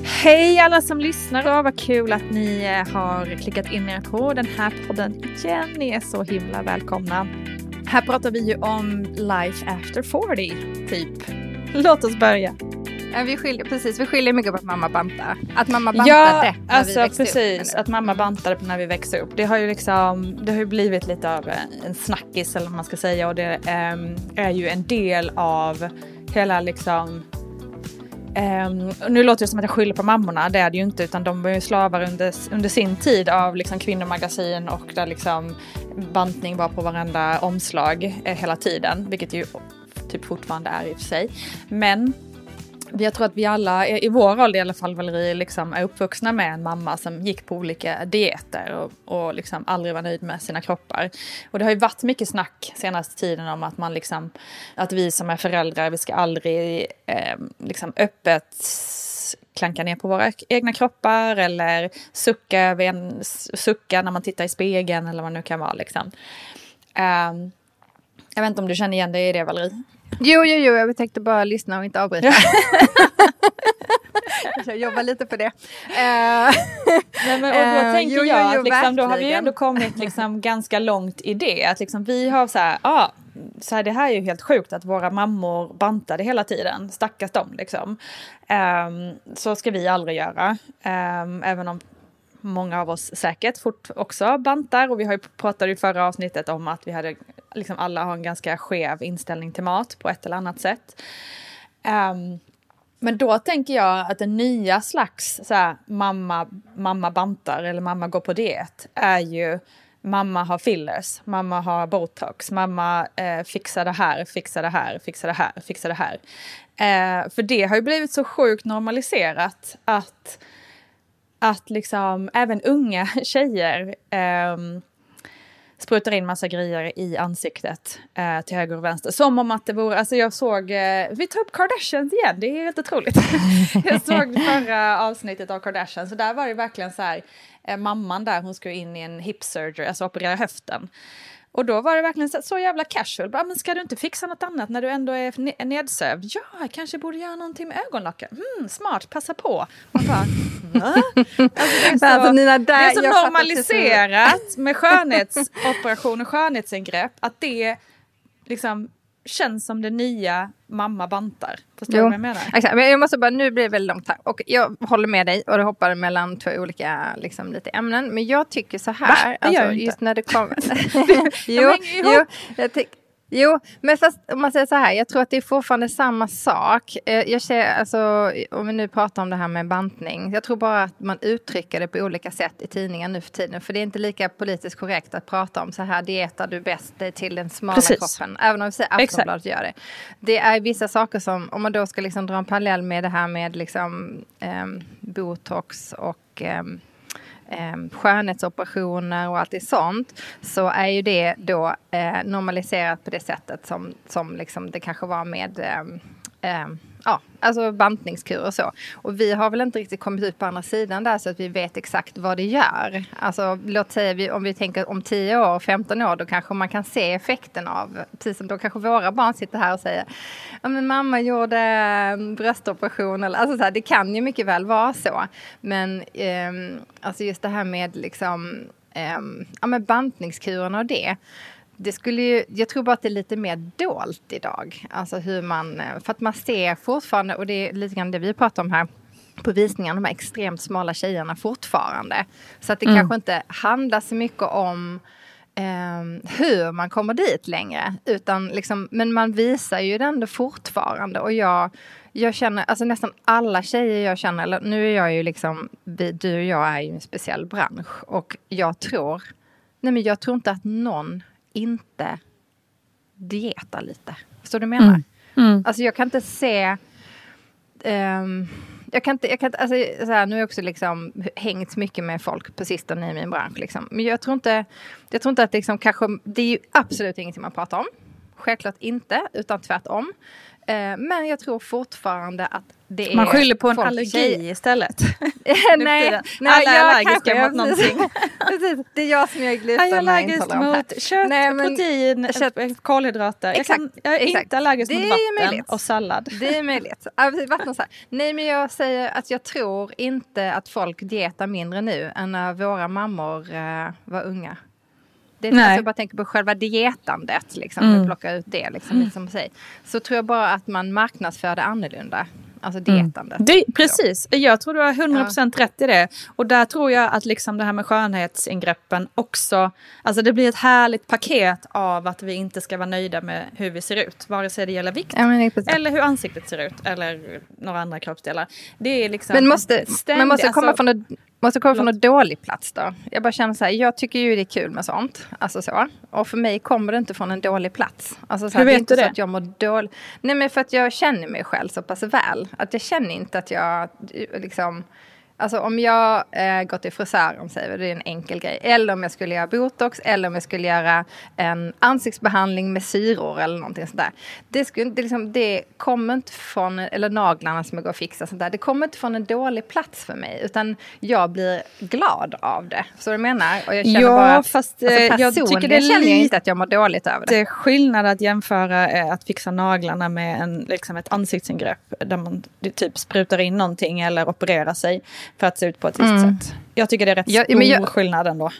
Hej alla som lyssnar och vad kul att ni eh, har klickat in er på den här podden igen. Ni är så himla välkomna. Här pratar vi ju om life after 40, typ. Låt oss börja. Ja, vi skiljer, precis, vi skiljer mycket på att mamma bantar. Att mamma bantade Ja, när alltså vi växte precis. upp. Att mamma bantade när vi växte upp. Det har ju liksom, det har ju blivit lite av en snackis eller vad man ska säga och det ehm, är ju en del av hela liksom Um, nu låter det som att jag skyller på mammorna, det är det ju inte, utan de var ju slavar under, under sin tid av liksom kvinnomagasin och där liksom bantning var på varenda omslag eh, hela tiden, vilket ju typ fortfarande är i och för sig. Men jag tror att vi alla, i vår ålder i alla fall, Valerie, liksom är uppvuxna med en mamma som gick på olika dieter och, och liksom aldrig var nöjd med sina kroppar. Och det har ju varit mycket snack senaste tiden om att man liksom, att vi som är föräldrar, vi ska aldrig eh, liksom öppet klanka ner på våra egna kroppar eller sucka, över en, sucka när man tittar i spegeln eller vad det nu kan vara. Liksom. Ehm, jag vet inte om du känner igen dig i det, Valerie? Jo, jo, jo, jag tänkte bara lyssna och inte avbryta. jag jobbar lite på det. Eh, Nej, men, och då Eh, tänker jo, jo, jag jo, att liksom, då har vi ändå kommit liksom ganska långt i det. Att liksom vi har så här, ja, så här, det här är ju helt sjukt att våra mammor bantade hela tiden. Stackars dem liksom. Ehm, så ska vi aldrig göra. Ehm, även om många av oss säkert fort också bantar. Och vi har ju pratat i förra avsnittet om att vi hade, liksom alla har en ganska skev inställning till mat på ett eller annat sätt. Um, men då tänker jag att den nya slags så här, mamma, mamma bantar eller mamma går på diet är ju mamma har fillers, mamma har botox, mamma eh, fixar det här, fixar det här, fixar det här, fixar det här. Eh, för det har ju blivit så sjukt normaliserat att, att liksom även unga tjejer ehm, sprutar in massa grejer i ansiktet eh, till höger och vänster. Som om att det vore, alltså jag såg, eh, vi tar upp Kardashians igen, det är helt otroligt. jag såg förra avsnittet av Kardashians, så där var det verkligen så här, eh, mamman där, hon skulle in i en hip surgery, alltså operera höften. Och då var det verkligen så, så jävla casual. Bara, men ska du inte fixa något annat när du ändå är ne- nedsövd? Ja, jag kanske borde göra någonting med ögonlocken. Mm, smart, passa på. Man bara, va? Alltså, det är så, Alltså, Nina, där- det är så normaliserat med skönhetsoperation och skönhetsingrepp att det liksom känns som det nya mamma bantar. Förstår du vad jag menar? Exakt, men jag måste bara, nu blir det väldigt långt här. Och jag håller med dig och det hoppar mellan två olika liksom, lite ämnen. Men jag tycker så här. alltså, Va? Det gör jag inte. just när det kommer... Jo, jo, jag tyck- Jo, men fast om man säger så här, jag tror att det är fortfarande samma sak. Eh, Jag ser, alltså, om vi nu pratar om det här med bantning, jag tror bara att man uttrycker det på olika sätt i tidningar nu för tiden. För det är inte lika politiskt korrekt att prata om så här dietar du bäst till den smala Precis. kroppen. Även om vi säger. Aftonbladet gör det. Det är vissa saker som, om man då ska liksom dra en parallell med det här med liksom, ehm, botox och ehm, eh, skönhetsoperationer och allt det sånt så är ju det då eh, normaliserat på det sättet som, som liksom det kanske var med eh, eh, ja, alltså bantningskur och så. Och vi har väl inte riktigt kommit ut på andra sidan där så att vi vet exakt vad det gör. Alltså låt säga vi, om vi tänker om 10 år, 15 år, då kanske man kan se effekten av, precis som då kanske våra barn sitter här och säger, ja men mamma gjorde en bröstoperation, eller alltså så här, det kan ju mycket väl vara så. Men eh, alltså just det här med liksom, eh, ja men bantningskurerna och det, det skulle ju, jag tror bara att det är lite mer dolt idag. Alltså hur man, eh, för att man ser fortfarande, och det är lite grann det vi pratar om här på visningen, de här extremt smala tjejerna fortfarande. Så att det kanske inte handlar så mycket om ehm, hur man kommer dit längre. Utan liksom, men man visar ju det ändå fortfarande. Och jag, jag känner, alltså nästan alla tjejer jag känner, eller nu är jag ju liksom, vi, du och jag är ju en speciell bransch. Och jag tror, nej men jag tror inte att någon inte dietar lite. Förstår du vad jag menar? Mm. Alltså jag kan inte se ehm, jag kan inte, jag kan inte alltså, så här, nu har jag också liksom hängt mycket med folk på sistone i min bransch. Liksom. Men jag tror inte, jag tror inte att liksom kanske, det är ju absolut ingenting man pratar om. Självklart inte, utan tvärtom. Eh, men jag tror fortfarande att det är... Man skyller på en allergi tjej. istället. nej, nej, Alla är allergiska mot någonting. precis, det är jag som är gluten. Jag är allergisk mot kött, nej, men, protein, kött, kolhydrater. Exakt, jag, kan, jag är exakt. inte allergisk det mot vatten möjligt. och sallad. Det är möjligt. Vatten så Nej, men jag säger att jag tror inte att folk dietar mindre nu än när våra mammor uh, var unga. Det är alltså jag bara tänker på själva dietandet, liksom, mm. plocka ut det. Liksom, mm. liksom, så tror jag bara att man marknadsför det annorlunda. Alltså mm. dietandet. Mm. Det, precis, jag tror du har 100% ja. rätt i det. Och där tror jag att liksom det här med skönhetsingreppen också, alltså det blir ett härligt paket av att vi inte ska vara nöjda med hur vi ser ut. Vare sig det gäller vikt ja, eller hur ansiktet ser ut eller några andra kroppsdelar. Det är liksom men måste, ständig, man måste komma alltså, från ett Måste komma från en dålig plats då. Jag bara känner så här, jag tycker ju det är kul med sånt. Alltså så. Och för mig kommer det inte från en dålig plats. Alltså så här, Hur vet det du det? Så att jag mår dåligt. Nej men för att jag känner mig själv så pass väl. Att jag känner inte att jag liksom Alltså om jag eh, går till frisören, säger det är en enkel grej. Eller om jag skulle göra botox eller om jag skulle göra en ansiktsbehandling med syror eller någonting sånt där. Det, skulle, det, liksom, det kommer inte från, eller naglarna som jag går och fixar sånt där. Det kommer inte från en dålig plats för mig. Utan jag blir glad av det. Så du menar? Och jag känner ja, bara, fast alltså, jag tycker det är känner jag inte att jag mår dåligt över det. Det är skillnad att jämföra eh, att fixa naglarna med en, liksom ett ansiktsingrepp. Där man typ sprutar in någonting eller opererar sig för att se ut på ett visst mm. sätt. Jag tycker det är rätt ja, stor jag, skillnad ändå.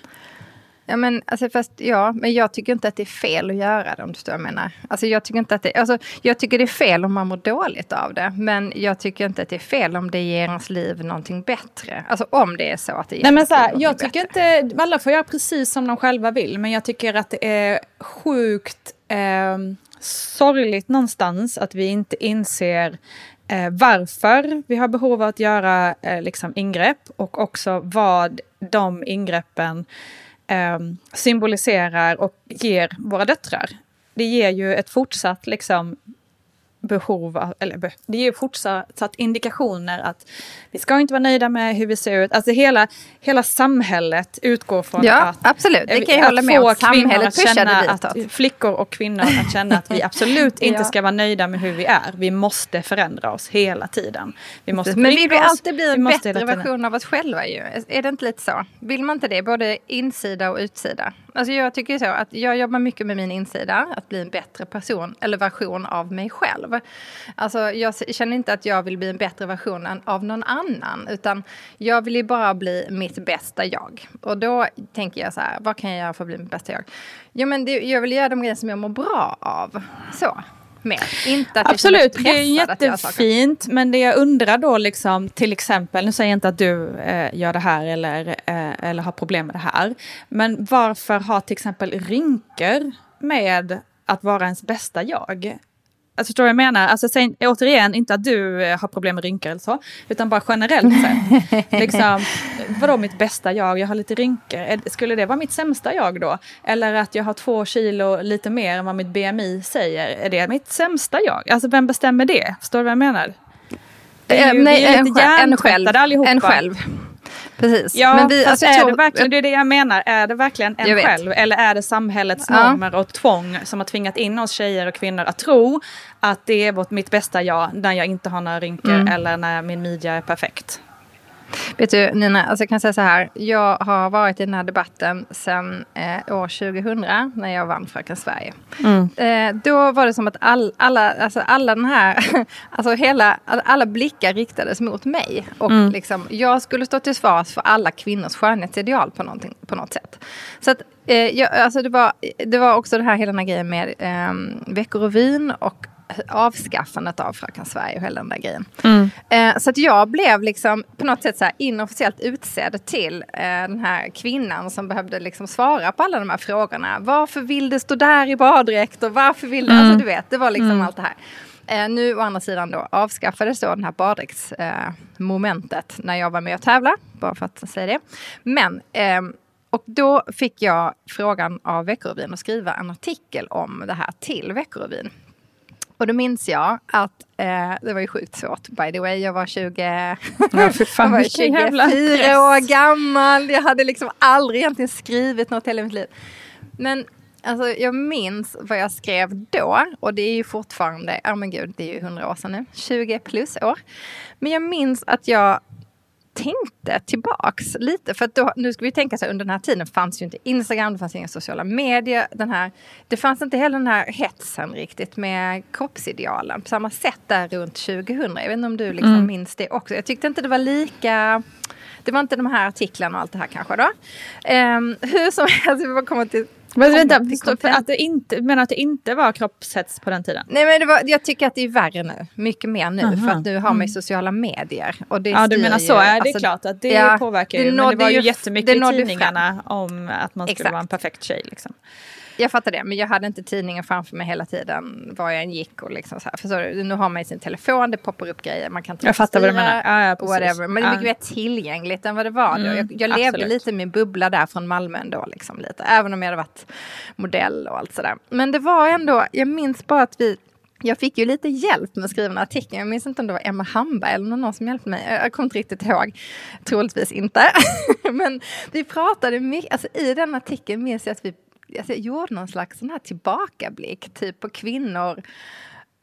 Ja men, alltså, fast, ja, men jag tycker inte att det är fel att göra det om du förstår vad jag menar. Alltså, jag, tycker inte att det, alltså, jag tycker det är fel om man mår dåligt av det. Men jag tycker inte att det är fel om det ger ens liv någonting bättre. Alltså om det är så att det ger Nej, men så här, Jag tycker bättre. inte, alla får göra precis som de själva vill. Men jag tycker att det är sjukt eh, sorgligt någonstans att vi inte inser eh, varför vi har behov av att göra eh, liksom ingrepp och också vad de ingreppen eh, symboliserar och ger våra döttrar. Det ger ju ett fortsatt liksom, behov, eller det ger fortsatt indikationer att vi ska inte vara nöjda med hur vi ser ut. Alltså hela, hela samhället utgår från ja, att, absolut. Det kan jag hålla med om. Samhället att känna att flickor och kvinnor att känna att vi absolut inte ja. ska vara nöjda med hur vi är. Vi måste förändra oss hela tiden. Vi måste Men vill vi alltid bli en bättre version av oss själva ju? Är det inte lite så? Vill man inte det? Både insida och utsida? Alltså jag tycker så att jag jobbar mycket med min insida, att bli en bättre person eller version av mig själv. Alltså jag känner inte att jag vill bli en bättre version av någon annan, utan jag vill ju bara bli mitt bästa jag. Och då tänker jag så här, vad kan jag göra för att bli mitt bästa jag? Jo men det, jag vill göra de grejer som jag mår bra av. Så med. Inte att Absolut, det är jättefint. Men det jag undrar då, liksom, till exempel, nu säger jag inte att du eh, gör det här eller, eh, eller har problem med det här. Men varför har till exempel rynkor med att vara ens bästa jag? Alltså förstår du vad jag menar? Alltså, säg, återigen, inte att du eh, har problem med rynkor eller så, utan bara generellt sett. liksom, vadå mitt bästa jag? Jag har lite rynkor. Skulle det vara mitt sämsta jag då? Eller att jag har två kilo lite mer än vad mitt BMI säger. Är det mitt sämsta jag? Alltså vem bestämmer det? Förstår du vad jag menar? Det är ju, Nej, vi är lite en själv. allihopa. En själv. Precis. Ja, men vi, alltså, är tror, det verkligen, det är det jag menar, är det verkligen en själv eller är det samhällets normer och tvång som har tvingat in oss tjejer och kvinnor att tro att det är vårt, mitt bästa jag när jag inte har några rynkor mm. eller när min midja är perfekt? Vet du Nina, alltså jag kan säga så här. Jag har varit i den här debatten sedan eh, år 2000 när jag vann Fröken Sverige. Mm. Eh, då var det som att all, alla, alltså alla den här, alltså hela, alla blickar riktades mot mig. Och mm. liksom, jag skulle stå till svars för alla kvinnors skönhetsideal på, på något sätt. Så att eh, jag, alltså det, var, det var också det här hela den här grejen med eh, Veckorevyn och avskaffandet av Fröken Sverige och hela den där grejen. Mm. Eh, så att jag blev liksom på något sätt så här inofficiellt utsedd till eh, den här kvinnan som behövde liksom svara på alla de här frågorna. Varför vill det stå där i baddräkt och varför vill det, alltså mm. alltså du vet, det var liksom mm. allt det här. Eh, nu å andra sidan då avskaffades då den här baddräktsmomentet när jag var med och tävla, bara för att säga det. Men ehm, och då fick jag frågan av Veckorevyn att skriva en artikel om det här till Veckorevyn. Och då minns jag att, eh, det var ju sjukt svårt by the way, jag var 20, Ja, för fan, jag var vilken jävla 24 press. år gammal, jag hade liksom aldrig egentligen skrivit något hela mitt liv. Men alltså, jag minns vad jag skrev då och det är ju fortfarande, ja men gud, det är ju 100 år sedan nu, 20 plus år. Men jag minns att jag tänkte tillbaks lite. För då, nu ska vi tänka så här, under den här tiden fanns ju inte Instagram, det fanns inga sociala medier. Den här, det fanns inte heller den här hetsen riktigt med kroppsidealen på samma sätt där runt 2000. Jag vet inte om du liksom Mm. minns det också. Jag tyckte inte det var lika... Det var inte de här artiklarna och allt det här kanske då. Ehm, hur som helst, vi kommer till... Men vänta, stå- för att det inte, men att det inte var kroppshets på den tiden? Nej men det var, jag tycker att det är värre nu. Mycket mer nu. Aha. För att nu har man ju sociala medier. Och det Ja, du menar ju- så. Är det alltså, klart att det ja, påverkar det ju. Men det var ju ju- jättemycket i tidningarna om att man skulle Exakt. vara en perfekt tjej. Liksom. Jag fattar det, men jag hade inte tidningen framför mig hela tiden var jag än gick och liksom så här. Förstår du? Nu har man ju sin telefon, det poppar upp grejer, man kan Jag fattar vad du menar. Ja, ja, whatever. Men det är mycket mer tillgängligt än vad det var då. Mm, Jag, jag levde absolut. lite i min bubbla där från Malmö ändå, liksom lite. Även om jag hade varit modell och allt sådär. Men det var ändå, jag minns bara att vi jag fick ju lite hjälp med att skriva den här artikeln. Jag minns inte om det var Emma Hamberg eller någon som hjälpte mig. Jag kommer inte riktigt ihåg. Troligtvis inte. Men vi pratade mycket, alltså i den artikeln minns jag att vi alltså jag gjorde någon slags sån här tillbakablick, typ på kvinnor.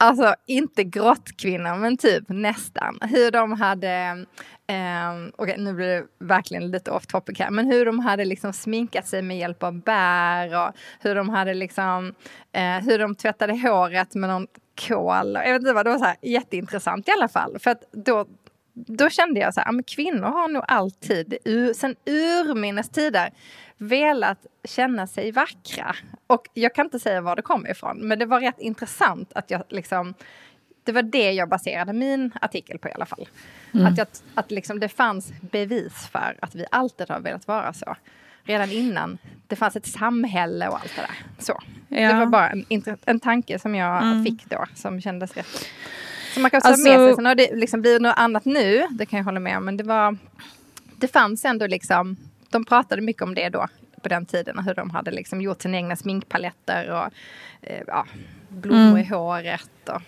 Alltså inte grottkvinnor, men typ nästan. Hur de hade, eh, okay, nu blir det verkligen lite off topic här, men hur de hade liksom sminkat sig med hjälp av bär och hur de hade liksom, eh, hur de tvättade håret med någon kol. Jag vet inte vad, det var så här jätteintressant i alla fall. För att då, då kände jag så här, men kvinnor har nog alltid, ur, sen urminnes tider, velat känna sig vackra. Och jag kan inte säga var det kommer ifrån, men det var rätt intressant att jag liksom det var det jag baserade min artikel på i alla fall. Att, jag, att liksom det fanns bevis för att vi alltid har velat vara så. Redan innan det fanns ett samhälle och allt det där. Så. Ja. Det var bara en, en tanke som jag Mm. fick då, som kändes rätt. Som man kan ta Alltså- med sig. Sen har det liksom blivit något annat nu, det kan jag hålla med om. Men det var, det fanns ändå liksom, de pratade mycket om det då, på den tiden. Hur de hade liksom gjort sina egna sminkpaletter och eh, ja, blommor Mm. i håret. Och,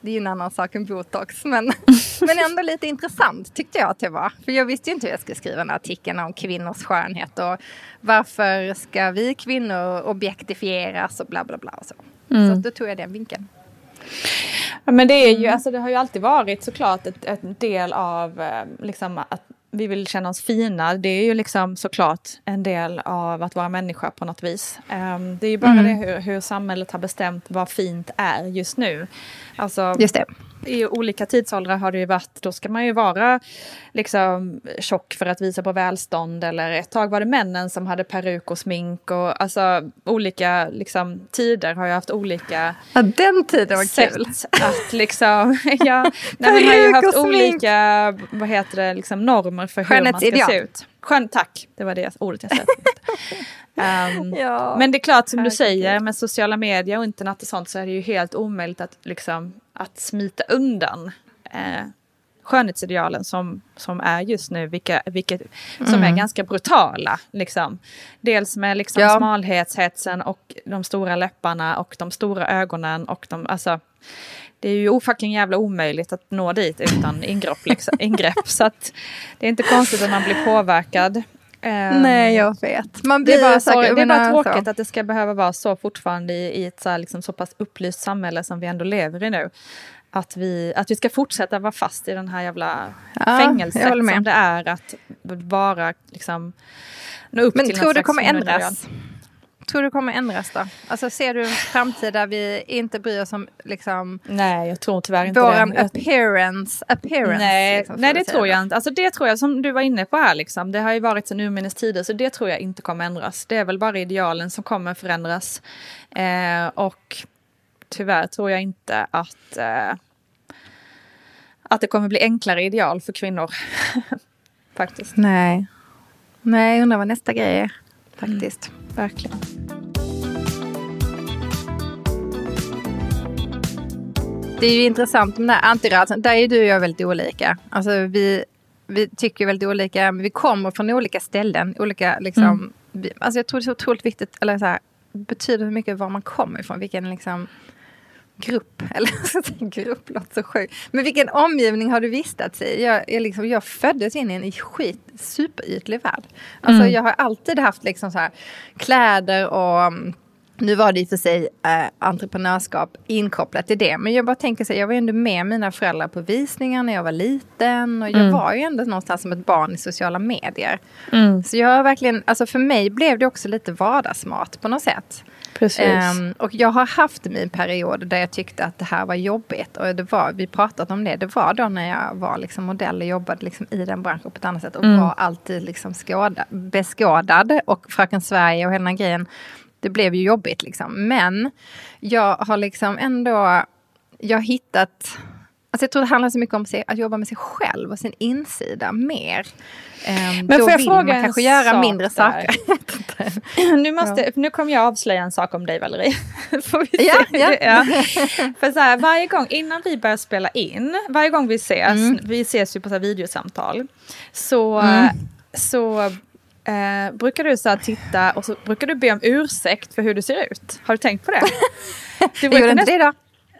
det är ju en annan sak än botox. Men, men ändå lite intressant tyckte jag att det var. För jag visste ju inte hur jag skulle skriva den här artikeln om kvinnors skönhet. Och varför ska vi kvinnor objektifieras och bla bla bla. Och så Mm. så då tog jag den vinkeln. Ja, men det, är ju, Mm. alltså, det har ju alltid varit såklart ett, ett del av eh, liksom, att vi vill känna oss fina. Det är ju liksom såklart en del av att vara människa på något vis. Ehm, det är ju bara Mm. det hur, hur samhället har bestämt vad fint är just nu. Alltså, Just det. I olika tidsåldrar har det ju varit, då ska man ju vara liksom tjock för att visa på välstånd eller ett tag var det männen som hade peruk och smink och alltså olika liksom tider har ju haft olika Ja, den tiden var sätt kul. att liksom, ja, nej, men har ju haft olika, vad heter det, liksom normer för hur man ska Skönhetsideal. se ut. Skön, tack, det var det ordet jag sökte. um, Ja. men det är klart som du säger med sociala medier och internet och sånt så är det ju helt omöjligt att, liksom, att smita undan eh, skönhetsidealen som, som är just nu, vilka, vilket, som är Mm. ganska brutala. Liksom. Dels med liksom Ja. smalhetshetsen och de stora läpparna och de stora ögonen. Och de, alltså, det är ju ofucking jävla omöjligt att nå dit utan ingrepp. Liksom, ingrepp så att det är inte konstigt att man blir påverkad. Ehm, Nej, jag vet. Man det blir är bara, så, det är bara tråkigt att det ska behöva vara så fortfarande i, i ett så, här, liksom, så pass upplyst samhälle som vi ändå lever i nu. Att vi, att vi ska fortsätta vara fast i den här jävla Ja, fängelset som det är att vara liksom nå upp Men till tror du det kommer ändras? Tror du kommer ändras då? Alltså ser du en framtid där vi inte bryr oss om liksom Nej, jag tror tyvärr inte våran det. Appearance, appearance Nej, liksom, nej det tror jag inte. Alltså det tror jag, som du var inne på här, liksom, det har ju varit sedan urminnes tider, så det tror jag inte kommer ändras. Det är väl bara idealen som kommer förändras. Eh, och tyvärr tror jag inte att, eh, att det kommer bli enklare ideal för kvinnor. Faktiskt, Nej. Nej, jag undrar vad nästa grej är. Faktiskt. Verkligen. Det är ju intressant med den här antirörelsen. Där är du och jag väldigt olika. Alltså vi, vi tycker väldigt olika, men vi kommer från olika ställen. Olika, liksom, Mm. vi, alltså jag tror det är så otroligt viktigt, eller så här, betyder mycket var man kommer ifrån. Vilken liksom, grupp, eller grupp låter så sjukt. Men vilken omgivning har du vistats i? Jag, jag, liksom, jag föddes in i en skit, superytlig värld. Alltså mm. jag har alltid haft liksom så här kläder och mm, nu var det i och för sig eh, entreprenörskap inkopplat till det. Men jag bara tänker så jag var ändå med mina föräldrar på visningar när jag var liten. Och jag mm. var ju ändå någonstans som ett barn i sociala medier. Mm. Så jag har verkligen, alltså för mig blev det också lite vardagsmat på något sätt. Um, och jag har haft min period där jag tyckte att det här var jobbigt. Och det var, vi pratat om det, det var då när jag var liksom modell och jobbade liksom i den branschen på ett annat sätt. Och mm. var alltid liksom skåda, beskådad. Och Fröken Sverige och hela den grejen det blev ju jobbigt liksom. Men jag har liksom ändå, jag har hittat Alltså jag tror det handlar så mycket om att jobba med sig själv och sin insida mer. Um, Men då får jag vill fråga man kanske göra mindre där. saker. nu, måste, ja. nu kommer jag avslöja en sak om dig Valerie. ja, ja. ja. För så här, varje gång innan vi börjar spela in, varje gång vi ses, mm. vi ses ju på så videosamtal, så, mm. så Eh, brukar du så här titta och så brukar du be om ursäkt för hur du ser ut? Har du tänkt på det? Du Gjorde inte det då?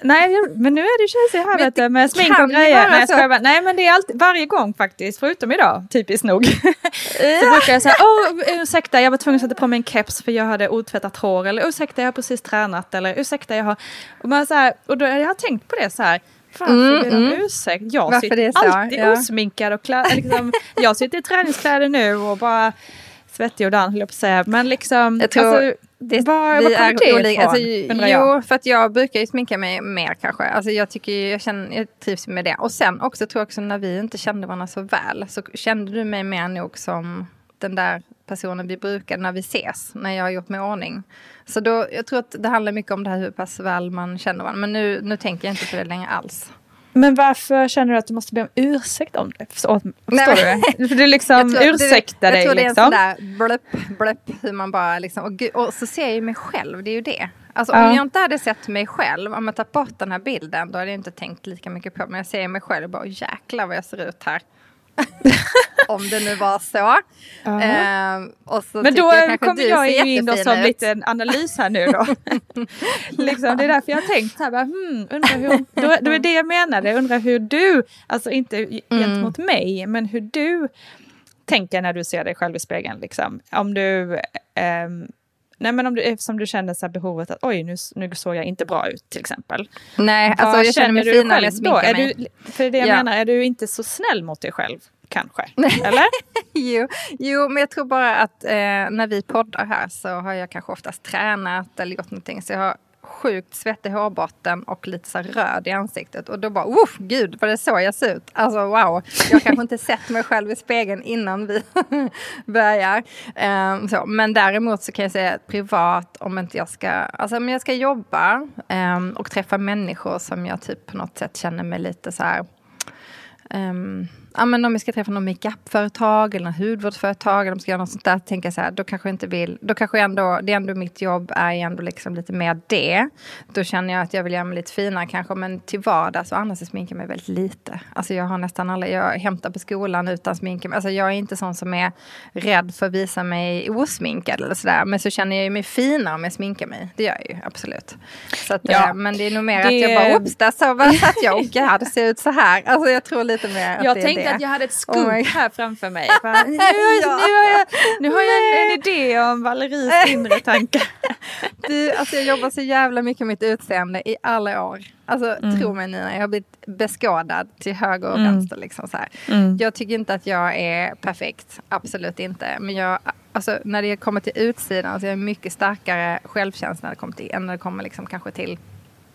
Nej, men nu är det tjejsig här vet du, med smink och grejer. Nej, jag bara, nej, men det är alltid, varje gång faktiskt, förutom idag, typiskt nog. så brukar jag säga, åh ursäkta, jag var tvungen att sätta på mig en keps för jag hade otvättat hår. Eller ursäkta, jag har precis tränat. Eller ursäkta, jag har... Och, man, så här, och då, jag har tänkt på det så här, varför mm, ber mm. ursäkt? Jag Varför sitter alltid ja. osminkad och klädd. Liksom, jag sitter i träningskläder nu och bara svettig och dan höll jag på att säga. Men liksom, jag tror alltså, det, var, vi är det olika. Alltså, jo, för att jag brukar ju sminka mig mer kanske. Alltså, jag, tycker, jag, känner, jag trivs med det. Och sen också tror jag också när vi inte kände varandra så väl så kände du mig mer nog som den där personen vi brukar när vi ses, när jag har gjort mig i ordning. Så då, jag tror att det handlar mycket om det här hur pass väl man känner varandra. Men nu, nu tänker jag inte på det längre alls. Men varför känner du att du måste be om ursäkt om det? Förstår, förstår du? För du liksom tror, ursäktar dig. Jag tror det är en sån liksom. där blöpp, blöpp, hur man bara liksom, och, och, så ser jag ju mig själv, det är ju det. Alltså ja. om jag inte hade sett mig själv, om jag tagit bort den här bilden, då hade jag inte tänkt lika mycket på Men jag ser mig själv och bara, jäklar vad jag ser ut här. Om det nu var så. Uh ehm, så Men då kommer jag ju in då som ut. lite en analys här nu då. liksom, det är därför jag har tänkt här, bara, hmm, undrar hur, då, då är det jag menade, undrar hur du, alltså inte mm. gentemot mig, men hur du tänker när du ser dig själv i spegeln. Liksom. Om du um, Nej men om du, eftersom du känner så behovet att oj nu, nu såg jag inte bra ut till exempel. Nej, alltså jag känner mig fin när jag sminkar mig. Du, för det jag ja. menar, är du inte så snäll mot dig själv kanske? Eller? jo, jo, men jag tror bara att eh, när vi poddar här så har jag kanske oftast tränat eller gjort någonting. Så jag har sjukt svettig hårbotten och lite så röd i ansiktet. Och då bara, oh, gud vad det så jag ser ut. Alltså wow, jag kanske inte sett mig själv i spegeln innan vi börjar. Um, så. Men däremot så kan jag säga att privat, om inte jag ska, alltså om jag ska jobba um, och träffa människor som jag typ på något sätt känner mig lite så här um, ja, men om vi ska träffa något makeupföretag eller något hudvårdsföretag eller om vi ska göra något sånt där, tänker jag så här, då kanske jag inte vill, då kanske jag ändå, det är ändå mitt jobb är ändå liksom lite mer det. Då känner jag att jag vill göra mig lite finare kanske, men till vardags och annars så sminkar jag mig väldigt lite. Alltså jag har nästan alla, jag hämtar på skolan utan smink. Alltså jag är inte sån som är rädd för att visa mig osminkad eller sådär, men så känner jag mig finare om jag sminkar mig. Det gör jag ju absolut. Så att, ja, äh, men det är nog mer det... att jag bara, oops, där så satt jag och jag hade ser ut så här. Alltså jag tror lite mer att jag det är tänkte att jag hade ett scoop oh här framför mig. Bara, nu, ja. nu, har jag, nu har jag en, en idé om Valeries inre tankar. Du, alltså jag jobbar så jävla mycket med mitt utseende i alla år. Alltså mm. tro mig Nina, jag har blivit beskådad till höger och mm. vänster. Liksom så mm. Jag tycker inte att jag är perfekt, absolut inte. Men jag, alltså, när det kommer till utsidan så är jag mycket starkare självkänsla när det kommer till, än när det kommer liksom kanske till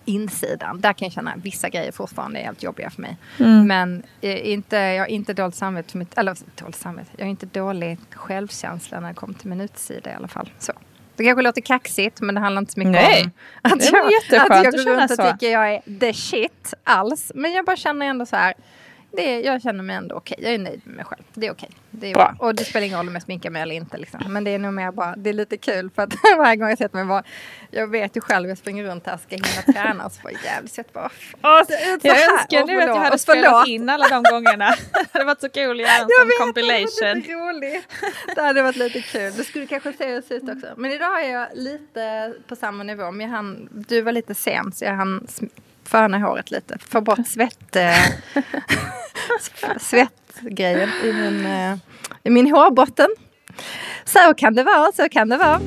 insidan. Där kan jag känna att vissa grejer fortfarande är helt jobbiga för mig. Mm. Men eh, inte, jag har inte dåligt samvete för mitt, eller dåligt samvete, jag har inte dålig självkänsla när det kommer till min utsida i alla fall. Så. Det kanske låter kaxigt men det handlar inte så mycket Nej. om att jag, att jag går runt och tycker jag är the shit alls. Men jag bara känner ändå så här det jag känner mig ändå okej. Jag är nöjd med mig själv. Det är okej. Det är bra. Och det spelar ingen roll om jag sminkar mig eller inte. Liksom. Men det är nog mer bara, det är lite kul för att varje gång jag sätter mig bara, jag vet ju själv, jag springer runt här ska hinna träna och så jag jävligt sett bara, åh, jag önskar nu att jag hade spelat in alla de gångerna. det hade varit så kul att göra en sån compilation. Det hade roligt. Det hade varit lite kul. Det skulle kanske se ut också. Men idag är jag lite på samma nivå. Men jag hann, du var lite sen så jag hann föna håret lite. Få bort svett, eh, svettgrejen i min, eh, i min hårbotten. Så kan det vara, så kan det vara.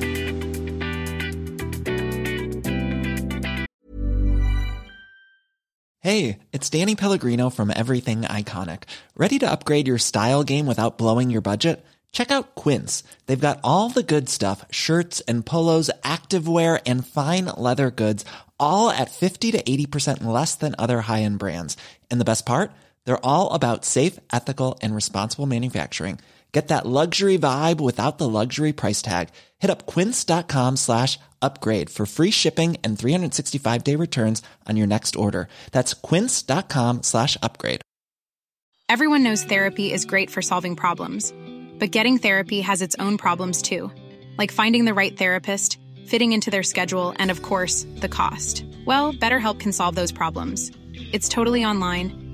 Hey, it's Danny Pellegrino from Everything Iconic. Ready to upgrade your style game without blowing your budget? Check out Quince. They've got all the good stuff, shirts and polos, activewear and fine leather goods all at 50 to 80% less than other high-end brands. And the best part? They're all about safe, ethical, and responsible manufacturing. Get that luxury vibe without the luxury price tag. Hit up quince.com slash upgrade for free shipping and 365-day returns on your next order. That's quince.com slash upgrade. Everyone knows therapy is great for solving problems. But getting therapy has its own problems too. Like finding the right therapist, fitting into their schedule, and of course, the cost. Well, BetterHelp can solve those problems. It's totally online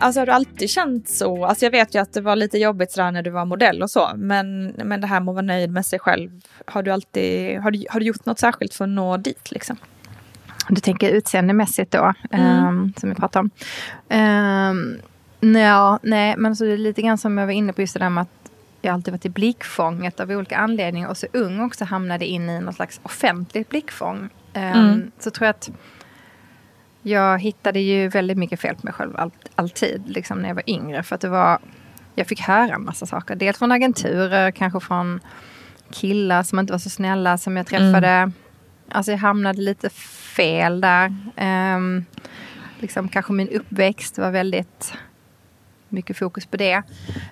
Alltså har du alltid känt så? Alltså jag vet ju att det var lite jobbigt sådär när du var modell och så, men, men det här med att vara nöjd med sig själv, har du alltid, har du, har du gjort något särskilt för att nå dit liksom? Du tänker utseendemässigt då, mm. um, som vi pratade om. Um, ja, nej, men alltså det är lite grann som jag var inne på just det där med att jag alltid varit i blickfånget av olika anledningar och så ung också hamnade in i något slags offentligt blickfång. Um, mm. Så tror jag att jag hittade ju väldigt mycket fel på mig själv all, alltid, liksom när jag var yngre. För att det var, jag fick höra en massa saker. Dels från agenturer, kanske från killar som inte var så snälla som jag träffade. Mm. Alltså jag hamnade lite fel där. Um, liksom kanske min uppväxt var väldigt mycket fokus på det.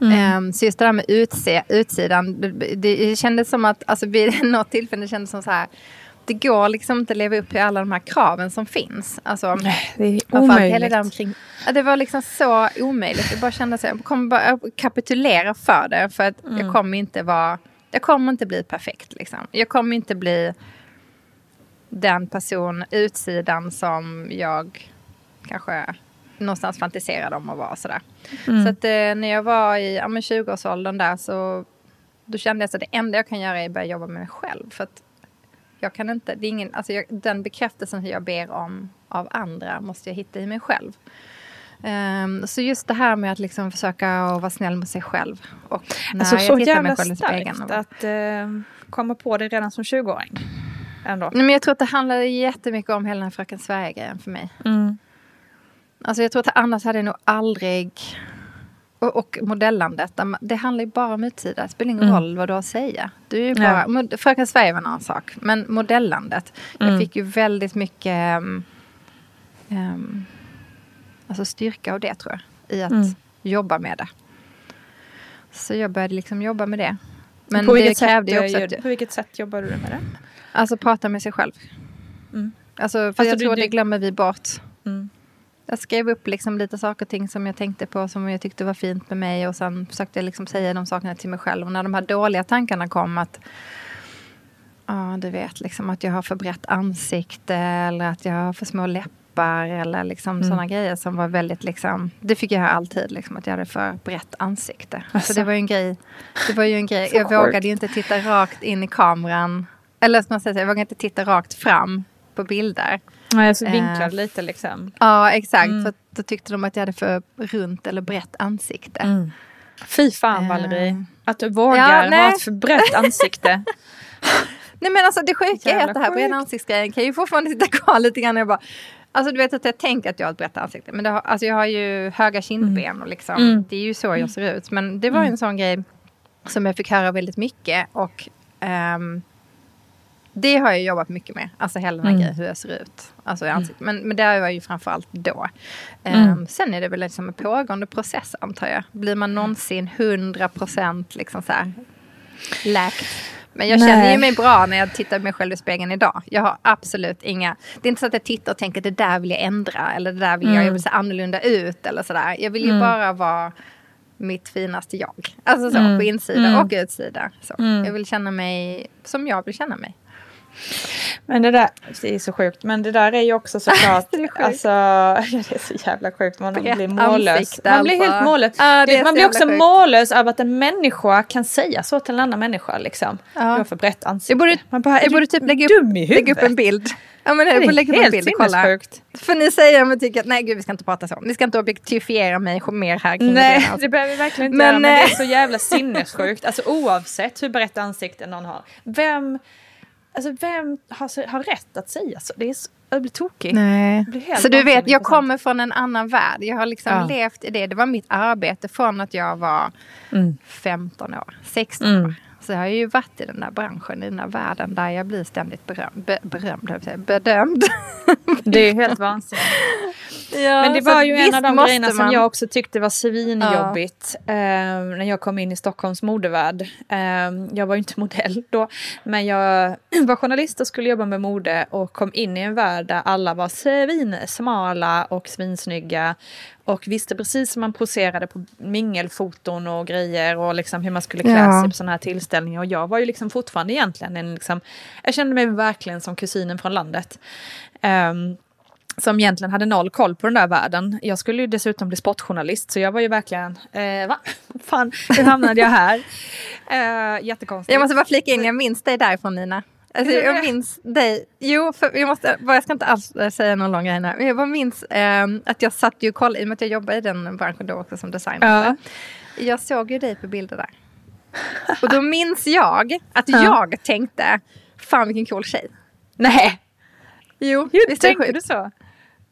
Mm. Um, så just det där med utse, utsidan, det, det kändes som att, alltså vid något tillfälle det kändes som så här det går liksom inte att leva upp till alla de här kraven som finns. Alltså, Nej, det är omöjligt. Hela omkring, det var liksom så omöjligt. Jag bara kände att jag kommer bara kapitulera för det. För att mm. jag kommer inte vara... Jag kommer inte bli perfekt. Liksom. Jag kommer inte bli den person, utsidan, som jag kanske någonstans fantiserade om att vara. Sådär. Mm. Så att, eh, när jag var i ja, 20-årsåldern där så då kände jag att det enda jag kan göra är att börja jobba med mig själv. För att jag kan inte, det är ingen, alltså jag, den bekräftelsen jag ber om av andra måste jag hitta i mig själv. Um, så just det här med att liksom försöka vara snäll med sig själv. Och när alltså, jag så tittar mig själv i spegeln. Och... att uh, komma på det redan som 20-åring. Ändå. Nej, men jag tror att det handlade jättemycket om hela den Fröken Sverige-grejen för mig. Mm. Alltså jag tror att annars hade jag nog aldrig och, och modellandet, det handlar ju bara om utsida. Det spelar ingen mm. roll vad du har att säga. Du är bara, ja. Fröken Sverige var en annan sak. Men modellandet. Mm. Jag fick ju väldigt mycket um, um, alltså styrka av det tror jag. I att mm. jobba med det. Så jag började liksom jobba med det. Men på det krävde ju också... Att, på vilket sätt jobbade du med det? Alltså prata med sig själv. Mm. Alltså, för alltså, jag tror du, det glömmer vi bort. Mm. Jag skrev upp liksom lite saker och ting som jag tänkte på som jag tyckte var fint med mig och sen försökte jag liksom säga de sakerna till mig själv. Och när de här dåliga tankarna kom att Ja, du vet liksom att jag har för brett ansikte eller att jag har för små läppar eller liksom mm. sådana grejer som var väldigt liksom Det fick jag höra alltid liksom att jag hade för brett ansikte. Alltså. Så det var ju en grej. Det var ju en grej. jag vågade ju inte titta rakt in i kameran. Eller ska man säga, jag vågade inte titta rakt fram på bilder. Nej, så vinklad uh, lite liksom. Ja, exakt. Mm. För då tyckte de att jag hade för runt eller brett ansikte. Mm. Fy fan uh, Valerie. Att du vågar ja, ha ett för brett ansikte. nej men alltså det sjuka är att det här breda ansiktsgrejen kan ju fortfarande sitta kvar lite grann. Jag bara, Alltså du vet att jag tänker att jag har ett brett ansikte. Men har, alltså jag har ju höga kindben mm. och liksom, mm. det är ju så jag mm. ser ut. Men det var mm. en sån grej som jag fick höra väldigt mycket. Och um, Det har jag jobbat mycket med. Alltså hela den här Mm. grejen, hur jag ser ut. Alltså i ansiktet. Men, men det var ju framförallt då. Mm. Ehm, sen är det väl liksom en pågående process antar jag. Blir man någonsin 100% liksom så här läkt? Men jag känner Nej. ju mig bra när jag tittar på mig själv i spegeln idag. Jag har absolut inga... Det är inte så att jag tittar och tänker det där vill jag ändra. Eller det där vill jag, jag vill se annorlunda ut. Eller sådär. Jag vill ju bara vara mitt finaste jag. Alltså så, på insida och utsida. Så. Jag vill känna mig som jag vill känna mig. Men det där, det är så sjukt, men det där är ju också såklart, alltså, ja, det är så jävla sjukt, man Brett blir mållös. ansikte, Man blir alltså. helt mållös. Ja, det man blir också sjukt. mållös över att en människa kan säga så till en annan människa. Liksom. Ja. Du har för brett ansikte. Jag borde, man bara, jag borde typ lägga upp, lägga upp en bild. Ja men Det är lägga helt bild kolla. För ni säger jag tycker att nej gud vi ska inte prata så. Ni ska inte objektifiera mig mer här kring Nej, det. Alltså. det behöver vi verkligen inte Men, göra, men det är eh, så jävla sinnessjukt. Alltså oavsett hur brett ansikte någon har. Vem, alltså, vem har, har rätt att säga så? Det är så, jag blir tokig. Nej. Jag blir helt Så du vet, jag kommer från en annan värld. Jag har liksom Ja. levt i det. Det var mitt arbete från att jag var Mm. 15 år, 16 Mm. år. Så jag har ju varit i den där branschen, i den där världen där jag blir ständigt berömd, be, berömd, bedömd. Det är helt vansinnigt. Ja, Men det var ju en av de grejerna som jag också tyckte var svinjobbigt eh, när jag kom in i Stockholms modevärld. Eh, jag var ju inte modell då, men jag var journalist och skulle jobba med mode och kom in i en värld där alla var svinsmala och svinsnygga och visste precis hur man poserade på mingelfoton och grejer och liksom hur man skulle klä Ja. sig på sådana här tillställningar. Och jag var ju liksom fortfarande egentligen en liksom, jag kände mig verkligen som kusinen från landet. Ehm, som egentligen hade noll koll på den där världen. Jag skulle ju dessutom bli sportjournalist så jag var ju verkligen, eh, va? Fan, hur hamnade jag här? Eh, jättekonstigt. Jag måste bara flika in, jag minns dig därifrån Nina. Alltså, jag minns dig. Jo, för jag, måste, jag ska inte alls eh, säga någon lång grej här. Men jag bara minns ehm, att jag satt ju och kollade, i och med att jag jobbade i den branschen då också som designer. Ja. Jag såg ju dig på bilder där. Och då minns jag att Ja. jag tänkte, fan vilken cool tjej. Nej, Jo, hur visst tänkte du så?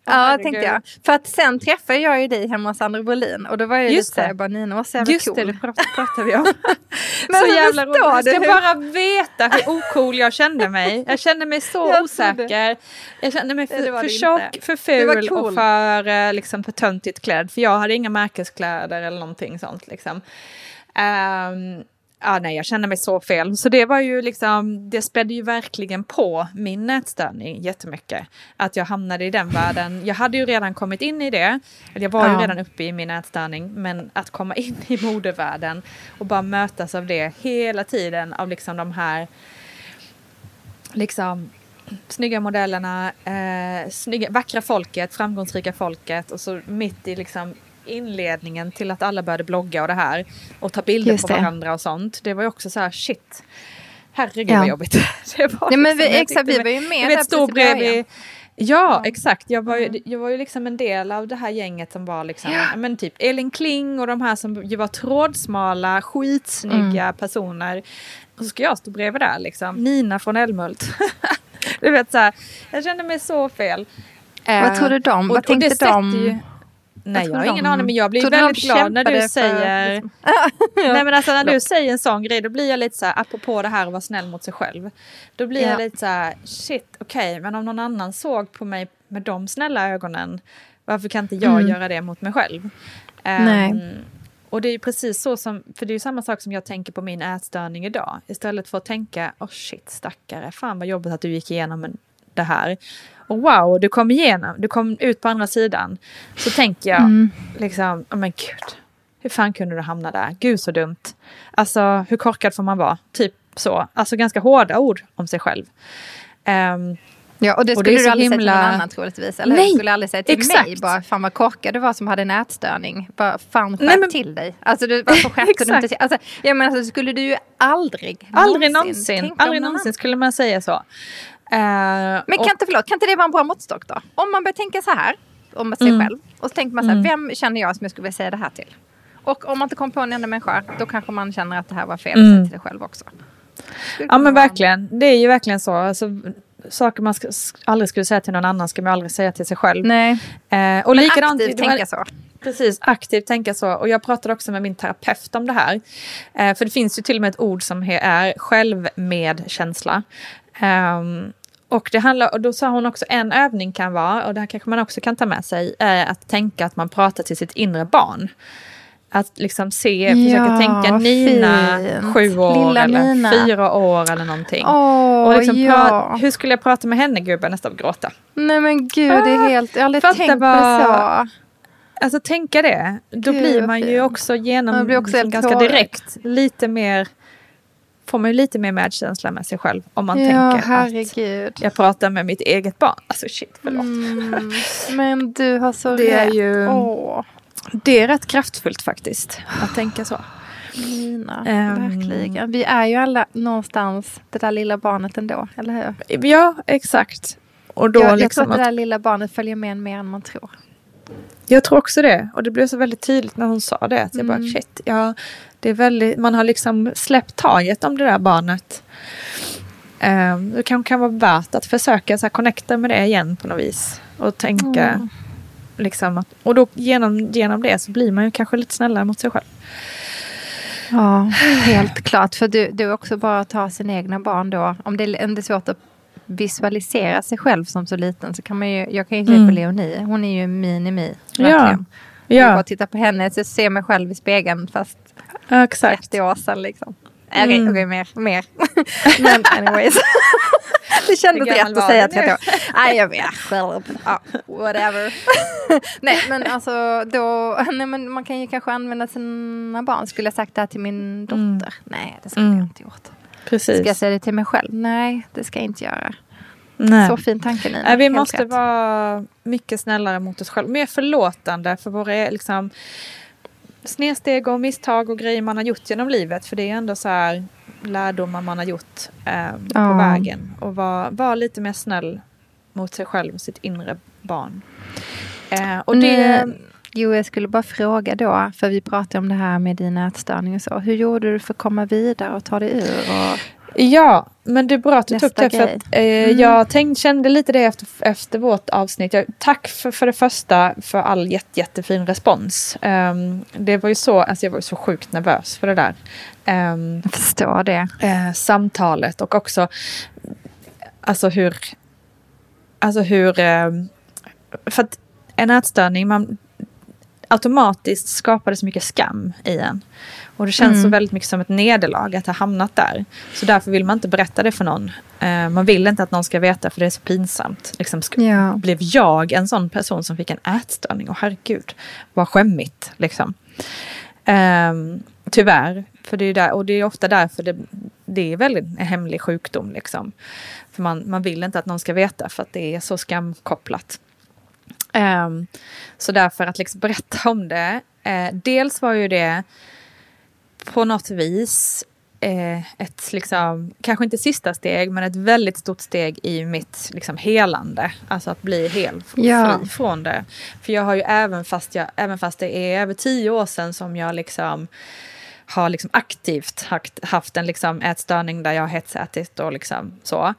Ja, herregud. tänkte jag. För att sen träffade jag ju dig hemma hos Sandra Brolin och då var jag Just lite såhär, bara Nina var så jävla Just cool. det, det prat- pratade vi om. Men så jävla roligt. Jag ska hur- bara veta hur ocool jag kände mig. Jag kände mig så Jag osäker. Jag kände mig det för, för tjock, för ful cool. och för, eh, liksom, för töntigt klädd. För jag hade inga märkeskläder eller någonting sånt. Liksom. Ehm, ja, nej, jag kände mig så fel. Så det var ju liksom, det spädde ju verkligen på min nätstörning jättemycket. Att jag hamnade i den världen. Jag hade ju redan kommit in i det. Eller Jag var ju Ja. redan uppe i min nätstörning. Men att komma in i modevärlden och bara mötas av det hela tiden. Av liksom de här liksom snygga modellerna, eh, snygga, vackra folket, framgångsrika folket och så mitt i liksom inledningen till att alla började blogga och det här och ta bilder Just på det. varandra och sånt. Det var ju också så här shit. Herregud Ja. vad jobbigt. Det var Ja, men vi, liksom- exakt, vi var ju med där början. bredvid. Ja, exakt. Jag var, ju, Mm. jag var ju liksom en del av det här gänget som var liksom, ja. men typ Elin Kling och de här som ju var trådsmala, skitsnygga Mm. personer. Och så ska jag stå bredvid där liksom. Nina från Älmhult. du vet så här, jag kände mig så fel. Vad Eh, trodde de? och- Vad tänkte de? Ju, nej, jag har ingen aning, men jag blir väldigt glad när du för- säger... liksom- Nej men alltså när du säger en sån grej då blir jag lite så här, apropå det här att vara snäll mot sig själv. Då blir Ja. jag lite så här, shit okej men om någon annan såg på mig med de snälla ögonen varför kan inte jag Mm. göra det mot mig själv? Nej. och det är ju precis så som, för det är ju samma sak som jag tänker på min ätstörning idag. Istället för att tänka, oh shit stackare, fan vad jobbigt att du gick igenom det här. Och wow, du kom igenom, du kom ut på andra sidan. Så tänker jag, Mm. liksom, oh men gud, hur fan kunde du hamna där? Gud så dumt. Alltså hur korkad får man vara? Typ så. Alltså ganska hårda ord om sig själv. Ehm, Ja, och det Och skulle det är du aldrig säga till himla- någon annan troligtvis. Eller? Nej, Du skulle aldrig säga till mig exakt. bara, fan vad korkad du var som hade en ätstörning. Bara, fan skärp men- till dig. Alltså du, varför skärpte du inte till alltså, Jag menar, så skulle du ju aldrig, aldrig någonsin, om aldrig någon någonsin skulle man säga så. Ehm, Men och- kan inte, förlåt, kan inte det vara en bra måttstock då? Om man börjar tänka så här om sig Mm. själv. Och så tänker man så här, vem känner jag som jag skulle vilja säga det här till? Och om man inte kommer på en enda människa, då kanske man känner att det här var fel Mm. till sig själv också. Skulle Ja men vara- verkligen, det är ju verkligen så. Alltså, saker man ska, aldrig skulle säga till någon annan ska man aldrig säga till sig själv. Nej, Eh, och men likadant, aktivt var- tänka så. Precis, aktivt tänka så. Och jag pratade också med min terapeut om det här. Eh, för det finns ju till och med ett ord som är självmedkänsla. Um, och, det handlar, och då sa hon också en övning kan vara, och det här kanske man också kan ta med sig, är att tänka att man pratar till sitt inre barn. Att liksom se, försöka Ja, tänka Nina, fint. sju år Lilla eller Nina. fyra år eller någonting. Åh, och liksom ja. hur skulle jag prata med henne? Gud, börjar nästan gråta. Nej men gud, det är helt... Jag har aldrig tänkt på det så. Alltså tänka det. Då Gud, blir man ju fint. också genom, Man blir också liksom ganska tårig. direkt, lite mer, man ju lite mer medkänsla med sig själv. Om man Ja, tänker att herregud. jag pratar med mitt eget barn. Alltså shit, förlåt. Mm, men du har så Det är rätt. ju- Åh, Det är rätt kraftfullt faktiskt, att tänka så. Lina. Ehm. Verkligen. Vi är ju alla någonstans det där lilla barnet ändå, eller hur? Ja, exakt. Och då jag, jag liksom tror att det att, där lilla barnet följer med en mer än man tror. Jag tror också det. Och det blev så väldigt tydligt när hon sa det. Att jag bara Mm. shit, ja, det är väldigt, man har liksom släppt taget om det där barnet. Um, det kan, kan vara värt att försöka så här, connecta med det igen på något vis. Och tänka Mm. liksom att, och då genom, genom det så blir man ju kanske lite snällare mot sig själv. Ja, helt klart. För du, du också bara ta sin egna barn då. Om det, om det är svårt att visualisera sig själv som så liten så kan man ju, jag kan ju se Mm. på Leonie, hon är ju mini-mi. Ja. Verkligen. Jag Ja, bara titta på henne så ser mig själv i spegeln fast ja, exakt. 30 år sedan liksom. Okej, Mm. okej, mer, mer. Men anyways. det kändes rätt att säga du 30 nu? år. Nej, jag vet själv. Ja, whatever. nej, men alltså då, nej men man kan ju kanske använda sina barn. Skulle jag sagt det här till min dotter? Mm. Nej, det skulle Mm. jag inte gjort. Precis. Ska jag säga det till mig själv? Nej, det ska jag inte göra. Nej. Så fin tanke Nina. Nej, vi måste rätt. vara mycket snällare mot oss själva. Mer förlåtande för våra liksom, snedsteg och misstag och grejer man har gjort genom livet. För det är ändå så här lärdomar man har gjort eh, på Ja. vägen. Och vara var lite mer snäll mot sig själv och sitt inre barn. Eh, och det, Nu, jo, jag skulle bara fråga då, för vi pratade om det här med din ätstörning och så. Hur gjorde du för att komma vidare och ta dig ur? Och, Ja, men det är bra att du tog det. För att, eh, Mm. Jag tänkte, kände lite det efter, efter vårt avsnitt. Jag, tack för, för det första för all jätte, jättefin respons. Ehm, det var ju så, alltså jag var så sjukt nervös för det där. Ehm, jag förstår det. eh, samtalet och också alltså hur, alltså hur, eh, för att en ätstörning, man automatiskt skapar det så mycket skam i en. Och det känns Mm. så väldigt mycket som ett nederlag att ha hamnat där. Så därför vill man inte berätta det för någon. Eh, man vill inte att någon ska veta för det är så pinsamt. Liksom, Ja. Blev jag en sån person som fick en ätstörning? Och herregud, vad skämmigt liksom. Ehm, tyvärr, för det är där, och det är ofta därför det, det är väldigt en hemlig sjukdom. Liksom. För man, man vill inte att någon ska veta för att det är så skamkopplat. Ehm, så därför att liksom berätta om det. Eh, dels var ju det på något vis eh, ett, liksom, kanske inte sista steg, men ett väldigt stort steg i mitt liksom, helande. Alltså att bli helt Ja. fri från det. För jag har ju även fast, jag, även fast det är över tio år sedan som jag liksom har liksom aktivt haft, haft en liksom ätstörning där jag har hetsätit och liksom så.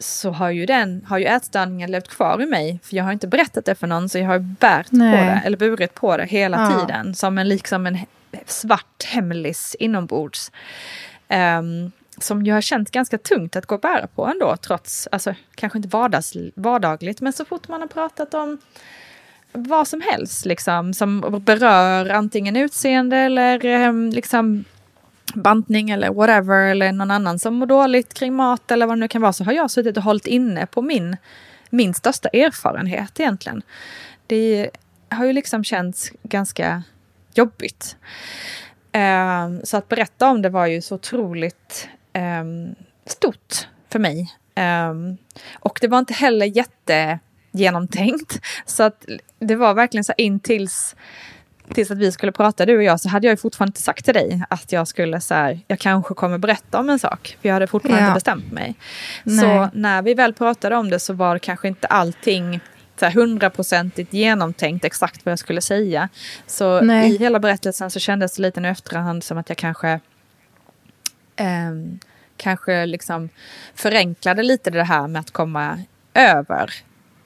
Så har ju, den, har ju ätstörningen levt kvar i mig. För jag har inte berättat det för någon så jag har ju bärt på det, eller burit på det hela Ja. tiden. Som en, liksom en svart hemlis inombords. Ehm, som jag har känt ganska tungt att gå och bära på ändå, trots, alltså kanske inte vardags, vardagligt, men så fort man har pratat om vad som helst liksom, som berör antingen utseende eller ehm, liksom bantning eller whatever eller någon annan som mår dåligt kring mat eller vad det nu kan vara så har jag suttit och hållit inne på min, min största erfarenhet egentligen. Det har ju liksom känts ganska jobbigt. Um, så att berätta om det var ju så otroligt um, stort för mig. Um, och det var inte heller jättegenomtänkt. Så att det var verkligen så här in tills, tills att vi skulle prata du och jag så hade jag ju fortfarande inte sagt till dig att jag skulle så här, jag kanske kommer berätta om en sak. För jag hade fortfarande Ja. inte bestämt mig. Nej. Så när vi väl pratade om det så var det kanske inte allting hundraprocentigt genomtänkt exakt vad jag skulle säga. Så Nej. i hela berättelsen så kändes det lite nu efterhand som att jag kanske ehm, kanske liksom förenklade lite det här med att komma över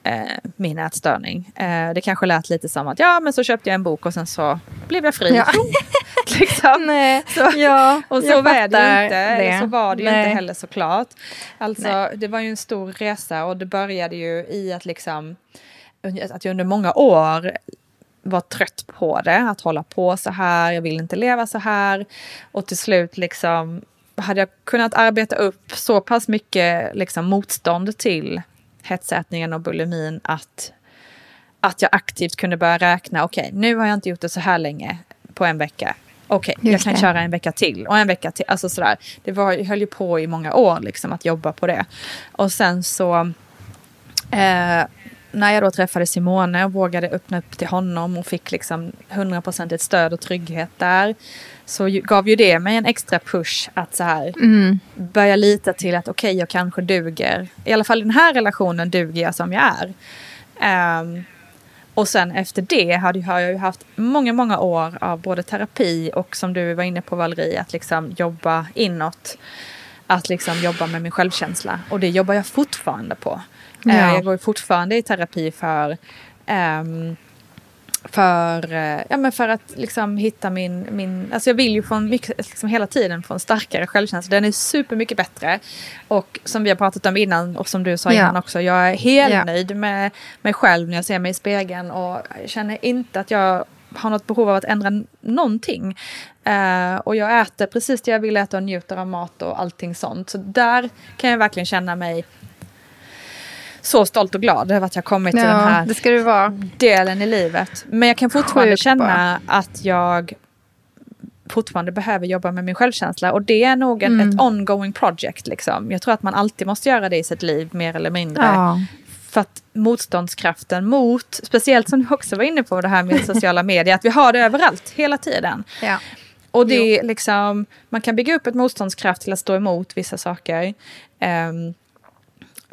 eh, min ätstörning. Eh, det kanske lät lite som att ja men så köpte jag en bok och sen så blev jag fri. Ja. Liksom. Nej. Så, Ja, och så var det ju inte, eller så var det ju Nej. inte heller såklart. Alltså Nej. det var ju en stor resa och det började ju i att liksom att jag under många år var trött på det, att hålla på så här, jag vill inte leva så här. Och till slut liksom hade jag kunnat arbeta upp så pass mycket liksom, motstånd till hetsätningen och bulimin att, att jag aktivt kunde börja räkna, okej nu har jag inte gjort det så här länge på en vecka. Okej, jag Just kan det. köra en vecka till och en vecka till. Alltså sådär. Det var, jag höll ju på i många år liksom att jobba på det. Och sen så Eh, när jag då träffade Simone och vågade öppna upp till honom och fick liksom 100% stöd och trygghet där. Så ju, gav ju det mig en extra push att så här Mm. börja lita till att okej, jag kanske duger. I alla fall i den här relationen duger jag som jag är. Ehm, och sen efter det hade, har jag ju haft många, många år av både terapi och som du var inne på Valerie, att liksom jobba inåt. Att liksom jobba med min självkänsla. Och det jobbar jag fortfarande på. Eh, Ja. Jag går fortfarande i terapi för ehm, för, eh, ja, men för att liksom hitta min, min... Alltså jag vill ju få en mycket, liksom hela tiden få en starkare självkänsla. Den är supermycket bättre. Och som vi har pratat om innan och som du sa Ja. innan också. Jag är helt Ja. nöjd med mig själv när jag ser mig i spegeln. Och känner inte att jag har något behov av att ändra någonting. Eh, och jag äter precis det jag vill äta och njuter av mat och allting sånt. Så där kan jag verkligen känna mig så stolt och glad över att jag kommit till den Ja, här det ska du vara. delen i livet. Men jag kan fortfarande Sjukt känna att jag fortfarande behöver jobba med min självkänsla. Och det är nog en, Mm. ett ongoing project. Liksom. Jag tror att man alltid måste göra det i sitt liv, mer eller mindre. Ja. För att motståndskraften mot, speciellt som du också var inne på det här med sociala medier, att vi har det överallt, hela tiden. Ja. Och det är liksom, man kan bygga upp ett motståndskraft till att stå emot vissa saker. Ehm,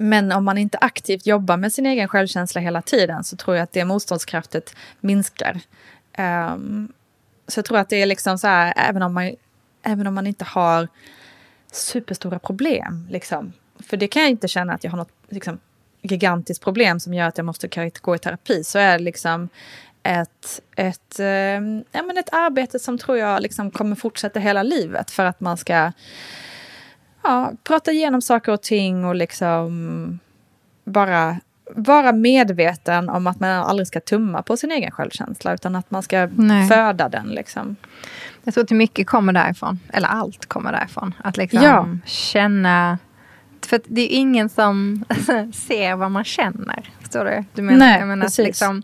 men om man inte aktivt jobbar med sin egen självkänsla hela tiden så tror jag att det motståndskraftet minskar. Um, så jag tror att det är liksom så här, även om man, även om man inte har superstora problem, liksom. För det kan jag inte känna att jag har något liksom, gigantiskt problem som gör att jag måste gå i terapi, så är det liksom ett, ett, ehm, ja, men ett arbete som tror jag liksom kommer fortsätta hela livet för att man ska ja, prata igenom saker och ting och liksom bara vara medveten om att man aldrig ska tumma på sin egen självkänsla utan att man ska Nej. föda den. Liksom. Jag tror att mycket kommer därifrån. Eller allt kommer därifrån. Att liksom Ja. känna... För att det är ingen som ser vad man känner. Förstår du? du menar, Nej, jag, menar att precis. liksom,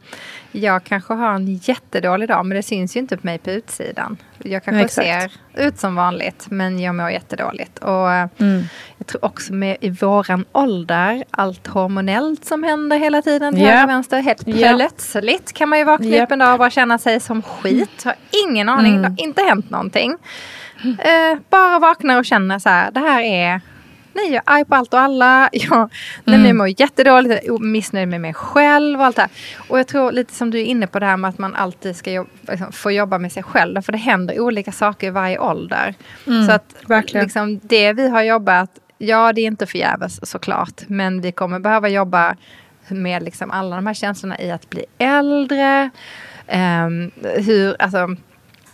jag kanske har en jättedålig dag men det syns ju inte på mig på utsidan. Jag kanske Exakt. ser ut som vanligt men jag mår jättedåligt. Och eh, Mm. jag tror också med i våran ålder, allt hormonellt som händer hela tiden till Ja. höger vänster. Helt Ja. plötsligt kan man ju vakna Japp. upp en dag och bara känna sig som skit. Har ingen aning, Mm. det har inte hänt någonting. Eh, bara vaknar och känner så här, det här är Nej, jag är arg på allt och alla. Jag, nej, men Mm. jag mår jättedåligt, jag missnöjd med mig själv och allt det här. Och jag tror lite som du är inne på det här med att man alltid ska jobba, liksom, få jobba med sig själv. För det händer olika saker i varje ålder. Så att Mm, verkligen. liksom, det vi har jobbat, ja det är inte förgäves såklart. Men vi kommer behöva jobba med liksom alla de här känslorna i att bli äldre. Ehm, hur, alltså,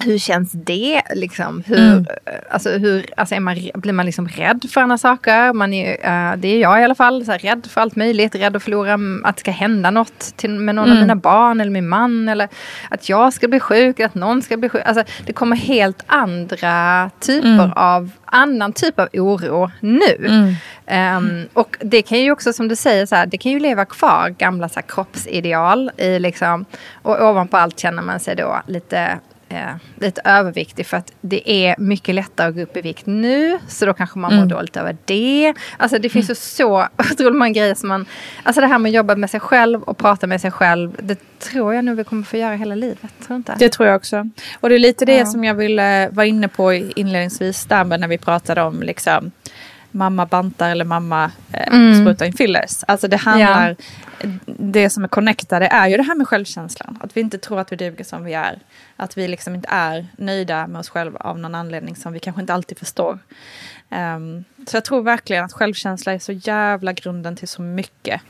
hur känns det? Liksom? Hur, Mm. alltså, hur, alltså man, blir man liksom rädd för andra saker? Man är, eh, det är jag i alla fall. Så här, rädd för allt möjligt. Rädd att förlora, att det ska hända något till, med någon av Mm. mina barn eller min man. Eller att jag ska bli sjuk, att någon ska bli sjuk. Alltså, det kommer helt andra typer Mm. av, annan typ av oro nu. Ehm, och det kan ju också som du säger, så här, det kan ju leva kvar gamla så här, kroppsideal. I, liksom, och ovanpå allt känner man sig då lite, eh, lite överviktig. För att det är mycket lättare att gå upp i vikt nu. Så då kanske man mår Mm. dåligt över det. Alltså det finns ju så otroligt många grejer som man... Alltså det här med att jobba med sig själv och prata med sig själv. Det tror jag nog vi kommer få göra hela livet. Tror inte? Det tror jag också. Och det är lite det Ja. som jag ville vara inne på inledningsvis där när vi pratade om liksom mamma bantar eller mamma eh, Mm. sprutar in fillers. Alltså det handlar, det som är connectade är ju det här med självkänslan. Att vi inte tror att vi duger som vi är. Att vi liksom inte är nöjda med oss själva av någon anledning som vi kanske inte alltid förstår. Ehm, så jag tror verkligen att självkänsla är så jävla grunden till så mycket.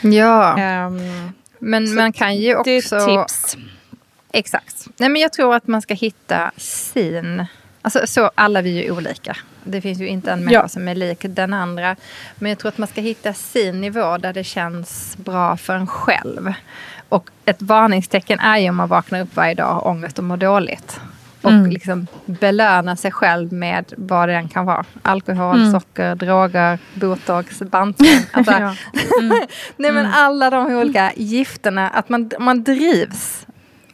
Ja, Ehm, men man kan ju det är också... tips. Exakt. Nej, men jag tror att man ska hitta sin... Alltså, så, alla vi är ju olika. Det finns ju inte en människa Ja. som är lik den andra. Men jag tror att man ska hitta sin nivå där det känns bra för en själv. Och ett varningstecken är ju om man vaknar upp varje dag och ångest och mår dåligt. Och Mm. liksom belöna sig själv med vad det än kan vara. Alkohol, Mm. socker, droger, botox, bantning. Alltså, Ja. Nej men alla de olika gifterna, att man, man drivs.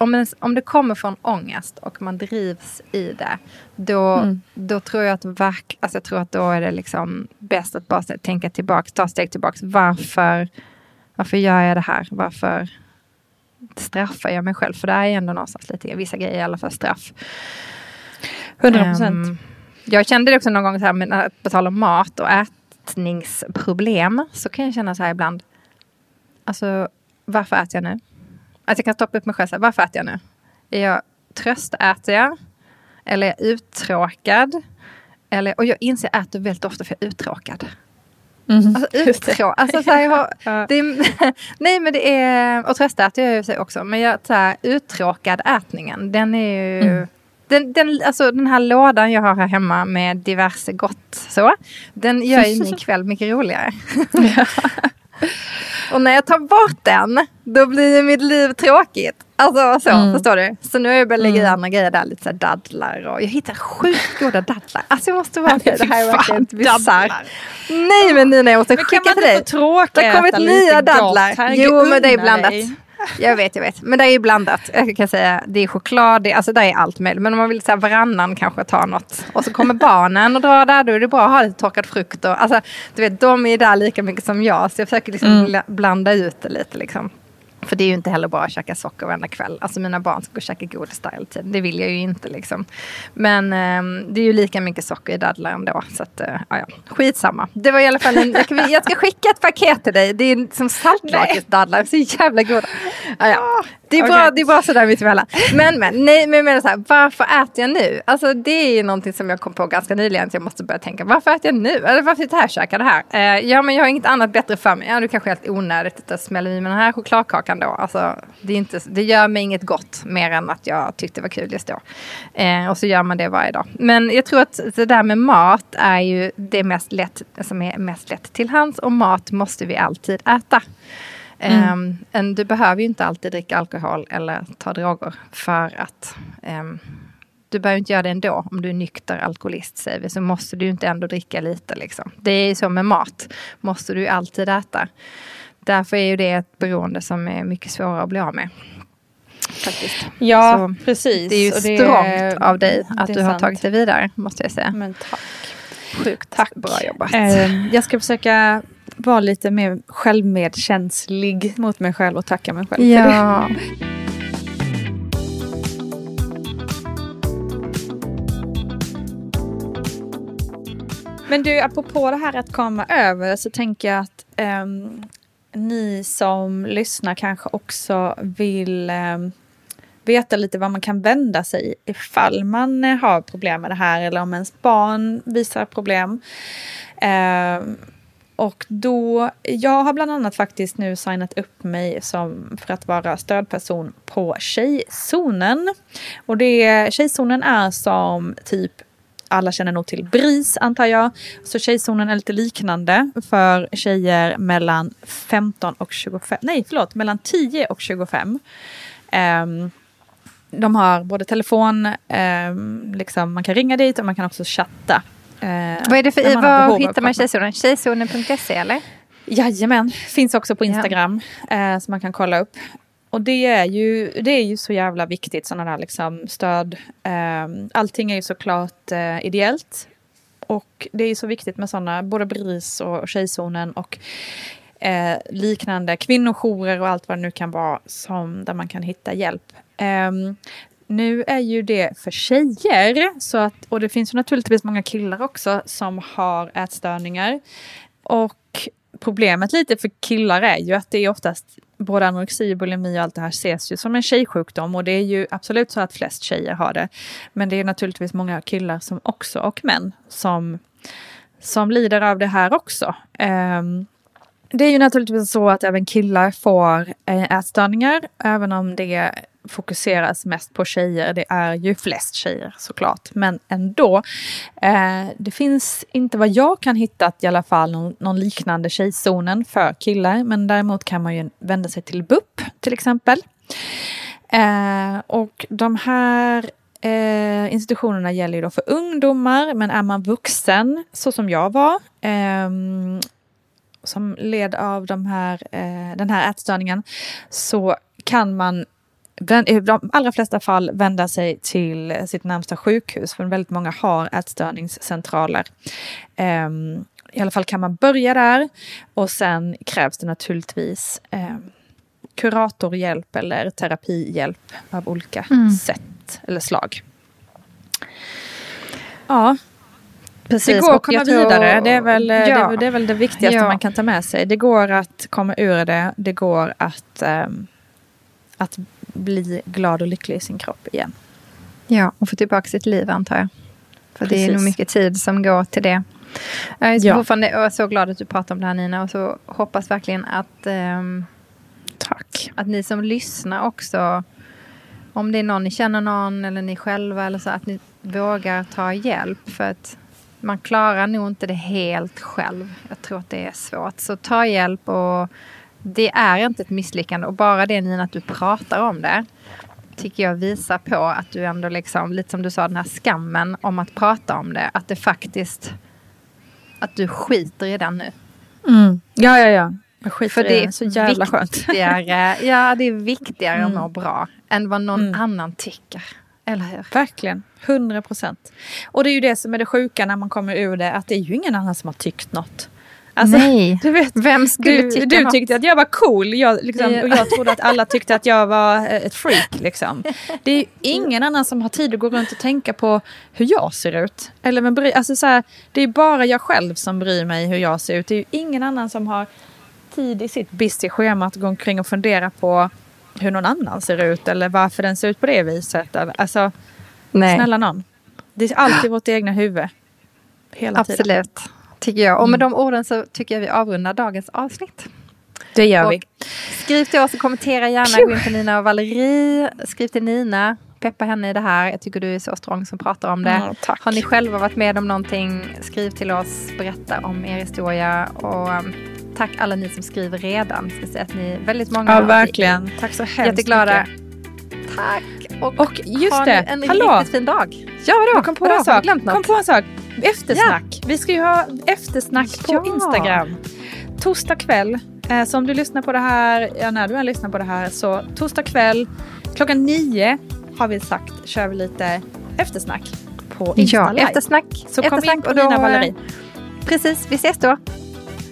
Om, en, om det kommer från ångest och man drivs i det, då, Mm. då tror jag att verk, alltså jag tror att då är det liksom bäst att bara tänka tillbaka, ta steg tillbaka. Varför, varför gör jag det här? Varför straffar jag mig själv? För det är ändå någonstans lite, vissa grejer i alla fall straff. 100 procent. Ehm, jag kände det också någon gång så här, med att på tal om mat och ätningsproblem. Så kan jag känna så här ibland. Alltså, varför äter jag nu? Att jag kan stoppa upp mig själv så här, varför äter jag nu? Är jag tröstäter jag? Eller är jag uttråkad? Eller, och jag inser att jag äter väldigt ofta för jag är uttråkad. Mm. Alltså uttråkad. Alltså, så här, jag det nej men det är, och tröstäter jag ju också. Men jag, så här, uttråkad ätningen, den är ju Mm. den, den, alltså den här lådan jag har här hemma med diverse gott så. Den gör ju min kväll mycket roligare. Och när jag tar bort den, då blir mitt liv tråkigt. Alltså så, Mm. förstår du? Så nu har jag börjat lägga i andra grejer där, lite så dadlar och jag hittar sjukt goda dadlar. Alltså jag måste vara det, det här är verkligen bisarrt. Nej men Nina jag måste Men kan skicka man till inte dig. få tråka Det har kommit äta nya lite dadlar. Jo men det är blandat. dig. Jag vet, jag vet. Men det är ju blandat. Jag kan säga det är choklad, det, alltså det är allt möjligt. Men om man vill säga varannan kanske ta något. Och så kommer barnen och drar där, då är det bra att ha lite torkad frukt. Och, alltså, du vet, de är där lika mycket som jag. Så jag försöker liksom Mm. bla- blanda ut det lite. Liksom. För det är ju inte heller bra att käka socker varenda kväll. Alltså mina barn ska gå och käka godis där hela tiden. Det vill jag ju inte liksom. Men ehm, det är ju lika mycket socker i dadlar ändå. Så att, uh, ja, skitsamma. Det var i alla fall en, jag, kan- jag ska skicka ett paket till dig. Det är som saltlakritsdadlar. Så jävla goda. Ja, ja. Det är, bra, Okej. det är bra sådär mittemellan. Men, men, nej, men jag menar så här, varför äter jag nu? Alltså det är ju någonting som jag kom på ganska nyligen. Att jag måste börja tänka, varför äter jag nu? Eller varför sitter jag här och käkar det här? Eh, ja, men jag har inget annat bättre för mig. Ja, det kanske är helt onödigt att smälla i mig den här chokladkakan då. Alltså, det, är inte, det gör mig inget gott mer än att jag tyckte det var kul just då. Eh, och så gör man det varje dag. Men jag tror att det där med mat är ju det mest lätt, som är mest lätt till hands. Och mat måste vi alltid äta. Ehm, en, du behöver ju inte alltid dricka alkohol eller ta droger för att ehm, du behöver inte göra det ändå. Om du är nykter alkoholist säger vi, så måste du inte ändå dricka lite. Liksom. Det är ju så med mat. Måste du alltid äta. Därför är ju det ett beroende som är mycket svårare att bli av med. Faktiskt. Ja, Så precis. Det är ju det strångt av dig att är du har sant. tagit det vidare, måste jag säga. Men tack. Sjukt Tack. bra jobbat. Eh, jag ska försöka vara lite mer självmedkänslig mot mig själv och tacka mig själv för det. ja. Men du, apropå det här att komma över så tänker jag att ehm, ni som lyssnar kanske också vill eh, veta lite vad man kan vända sig ifall man eh, har problem med det här eller om ens barn visar problem. Eh, och då, jag har bland annat faktiskt nu signat upp mig som, för att vara stödperson på Tjejzonen. Och det, Tjejzonen är som typ alla känner nog till BRIS antar jag. Så Tjejzonen är lite liknande för tjejer mellan 15 och 25, nej förlåt, mellan 10 och 25. Ehm, de har både telefon, ehm, liksom, man kan ringa dit och man kan också chatta. eh, Vad är det för, av hittar man. Tjejzonen? Tjejzonen.se eller? Jajamän, finns också på Ja. Instagram eh, som man kan kolla upp. Och det är ju, det är ju så jävla viktigt, sådana där liksom stöd. Um, allting är ju såklart uh, ideellt. Och det är ju så viktigt med sådana, både BRIS och Tjejzonen och uh, liknande kvinnojourer och allt vad det nu kan vara som, där man kan hitta hjälp. Um, nu är ju det för tjejer, så att, och det finns ju naturligtvis många killar också som har ätstörningar. Och problemet lite för killar är ju att det är oftast både anorexi, bulimi och allt det här ses ju som en tjejsjukdom och det är ju absolut så att flest tjejer har det. Men det är naturligtvis många killar som också, och män, som, som lider av det här också. Um, Det är ju naturligtvis så att även killar får eh, ätstörningar, även om det fokuseras mest på tjejer. Det är ju flest tjejer såklart, men ändå. Eh, det finns inte vad jag kan hitta i alla fall någon, någon, liknande tjejzonen för killar, men däremot kan man ju vända sig till BUP till exempel. Eh, och de här eh, institutionerna gäller ju då för ungdomar, men är man vuxen, så som jag var, eh, som led av de här, eh, den här ätstörningen, så kan man i de allra flesta fall vända sig till sitt närmsta sjukhus, för väldigt många har ätstörningscentraler. Um, I alla fall kan man börja där och sen krävs det naturligtvis um, kuratorhjälp eller terapihjälp av olika mm. sätt eller slag. Ja, Precis, det går att komma vidare. Det är, väl, ja. det, det, är väl det viktigaste ja. man kan ta med sig. Det går att komma ur det. Det går att, um, att bli glad och lycklig i sin kropp igen. Ja, och få tillbaka sitt liv antar jag. För Precis. det är nog mycket tid som går till det. Jag är ja. fortfarande så glad att du pratar om det här Nina och så hoppas verkligen att, um, Tack. att ni som lyssnar också, om det är någon ni känner någon eller ni själva eller så, att ni vågar ta hjälp. För att man klarar nog inte det helt själv. Jag tror att det är svårt. Så ta hjälp och det är inte ett misslyckande. Och bara det Nina att du pratar om det tycker jag visar på att du ändå liksom, lite som du sa, den här skammen om att prata om det. Att det faktiskt, att du skiter i den nu. Mm. Ja, ja, ja. Jag skiter För det i den. Så jävla skönt. ja, det är viktigare mm. att må bra än vad någon mm. annan tycker. Eller hur? Verkligen. 100 procent. Och det är ju det som är det sjuka när man kommer ur det, att det är ju ingen annan som har tyckt något. Alltså, Nej, du vet, vem skulle du, tycka Du något? tyckte att jag var cool jag, liksom, och jag trodde att alla tyckte att jag var eh, ett freak. Liksom. Det är ingen annan som har tid att gå runt och tänka på hur jag ser ut. Eller men, alltså, så här, det är bara jag själv som bryr mig hur jag ser ut. Det är ingen annan som har tid i sitt busy schema att gå omkring och fundera på hur någon annan ser ut eller varför den ser ut på det viset. Alltså, Nej. snälla någon. Det är alltid vårt egna huvud. Hela Absolut. tiden. Tycker jag. Och med mm. de orden så tycker jag vi avrundar dagens avsnitt. Det gör och vi. Skriv till oss och kommentera gärna. Gå in på Nina och Valerie. Skriv till Nina. Peppa henne i det här. Jag tycker du är så strong som pratar om det. Mm, Har ni själva varit med om någonting? Skriv till oss. Berätta om er historia. Och um, tack alla ni som skriver redan. Ska säga att ni är väldigt många. Ja, verkligen. Tack så hemskt Jätteglada. mycket. Tack. Och, och just ha det. en Hallå. riktigt fin dag. Ja, vadå? kom på, vadå? en sak. kom på en sak. Eftersnack. Ja. Vi ska ju ha eftersnack på ja. Instagram. Torsdag kväll. Eh, så om du lyssnar på det här, ja, när du än lyssnar på det här, så torsdag kväll klockan nio har vi sagt kör vi lite eftersnack på Insta Ja, live. eftersnack. Så kom in på Nina Valerie. Precis, vi ses då.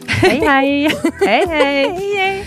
hej hej. hej hej. hej, hej.